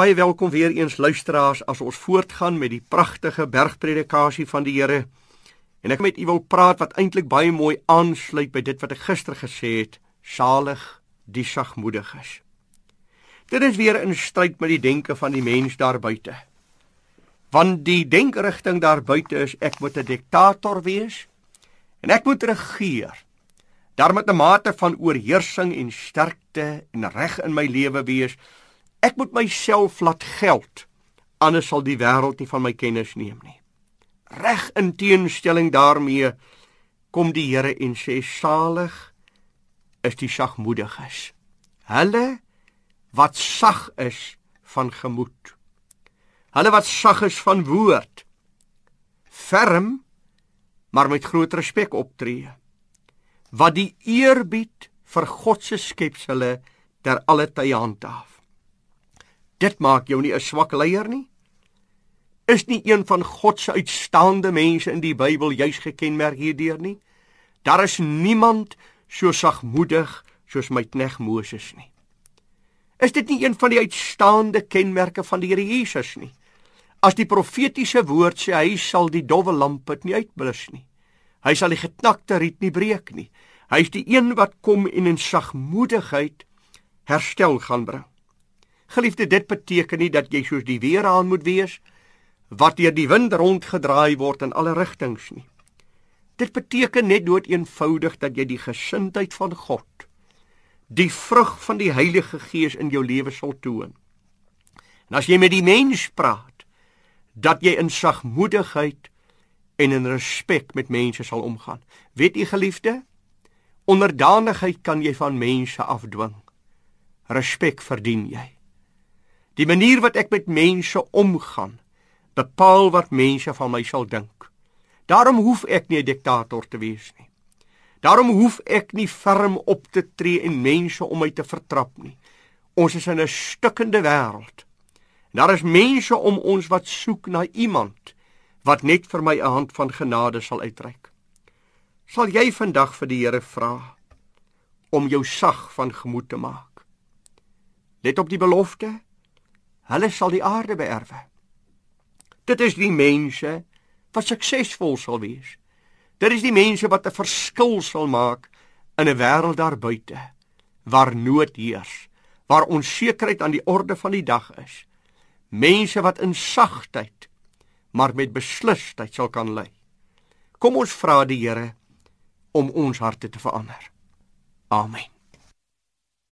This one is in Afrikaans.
Baie welkom weer eens luisteraars as ons voortgaan met die pragtige bergpredikasie van die Here. En ek met u wil praat wat eintlik baie mooi aansluit by dit wat ek gister gesê het, salig die sagmoediges. Dit is weer in stryd met die denke van die mens daar buite. Want die denkerigting daar buite is ek moet 'n diktator wees en ek moet regeer. Daar moet 'n mate van oorheersing en sterkte en reg in my lewe wees Ek moet myself laat geld, anders sal die wêreld nie van my kennis neem nie. Reg in teenstelling daarmee kom die Here en sê salig is die sagmoediges. Hulle wat sag is van gemoed. Hulle wat sag is van woord. Ferm maar met groot respek optree. Wat die eerbied vir God se skepsels ter alle tye handhaaf. Dit maak jou nie 'n swak leier nie. Is nie een van God se uitstaande mense in die Bybel juis gekenmerk hierdeur nie? Daar is niemand so sagmoedig soos my knegg Moses nie. Is dit nie een van die uitstaande kenmerke van die Here Jesus nie? As die profetiese woord sê hy sal die dowwe lamp nie uitblus nie. Hy sal die geknakte riet nie breek nie. Hy is die een wat kom en in sagmoedigheid herstel gaan bring. Geliefde, dit beteken nie dat jy soos die weerhaan moet wees wat deur die wind rondgedraai word in alle rigtings nie. Dit beteken net dood eenvoudig dat jy die gesindheid van God, die vrug van die Heilige Gees in jou lewe sal toon. En as jy met die mens praat, dat jy in sagmoedigheid en in respek met mense sal omgaan. Weet u geliefde, onderdanigheid kan jy van mense afdwing. Respek verdien jy. Die manier wat ek met mense omgaan, bepaal wat mense van my sal dink. Daarom hoef ek nie 'n diktator te wees nie. Daarom hoef ek nie ferm op te tree en mense om my te vertrap nie. Ons is in 'n stukkende wêreld. Daar is mense om ons wat soek na iemand wat net vir my 'n hand van genade sal uitreik. Sal jy vandag vir die Here vra om jou sag van gemoed te maak? Let op die belofte hulle sal die aarde beerwe. Dit is die mense wat suksesvol sal wees. Dit is die mense wat 'n verskil sal maak in 'n wêreld daar buite waar nood heers, waar onsekerheid aan die orde van die dag is. Mense wat in sagtheid maar met beslisheid sal kan lei. Kom ons vra die Here om ons harte te verander. Amen.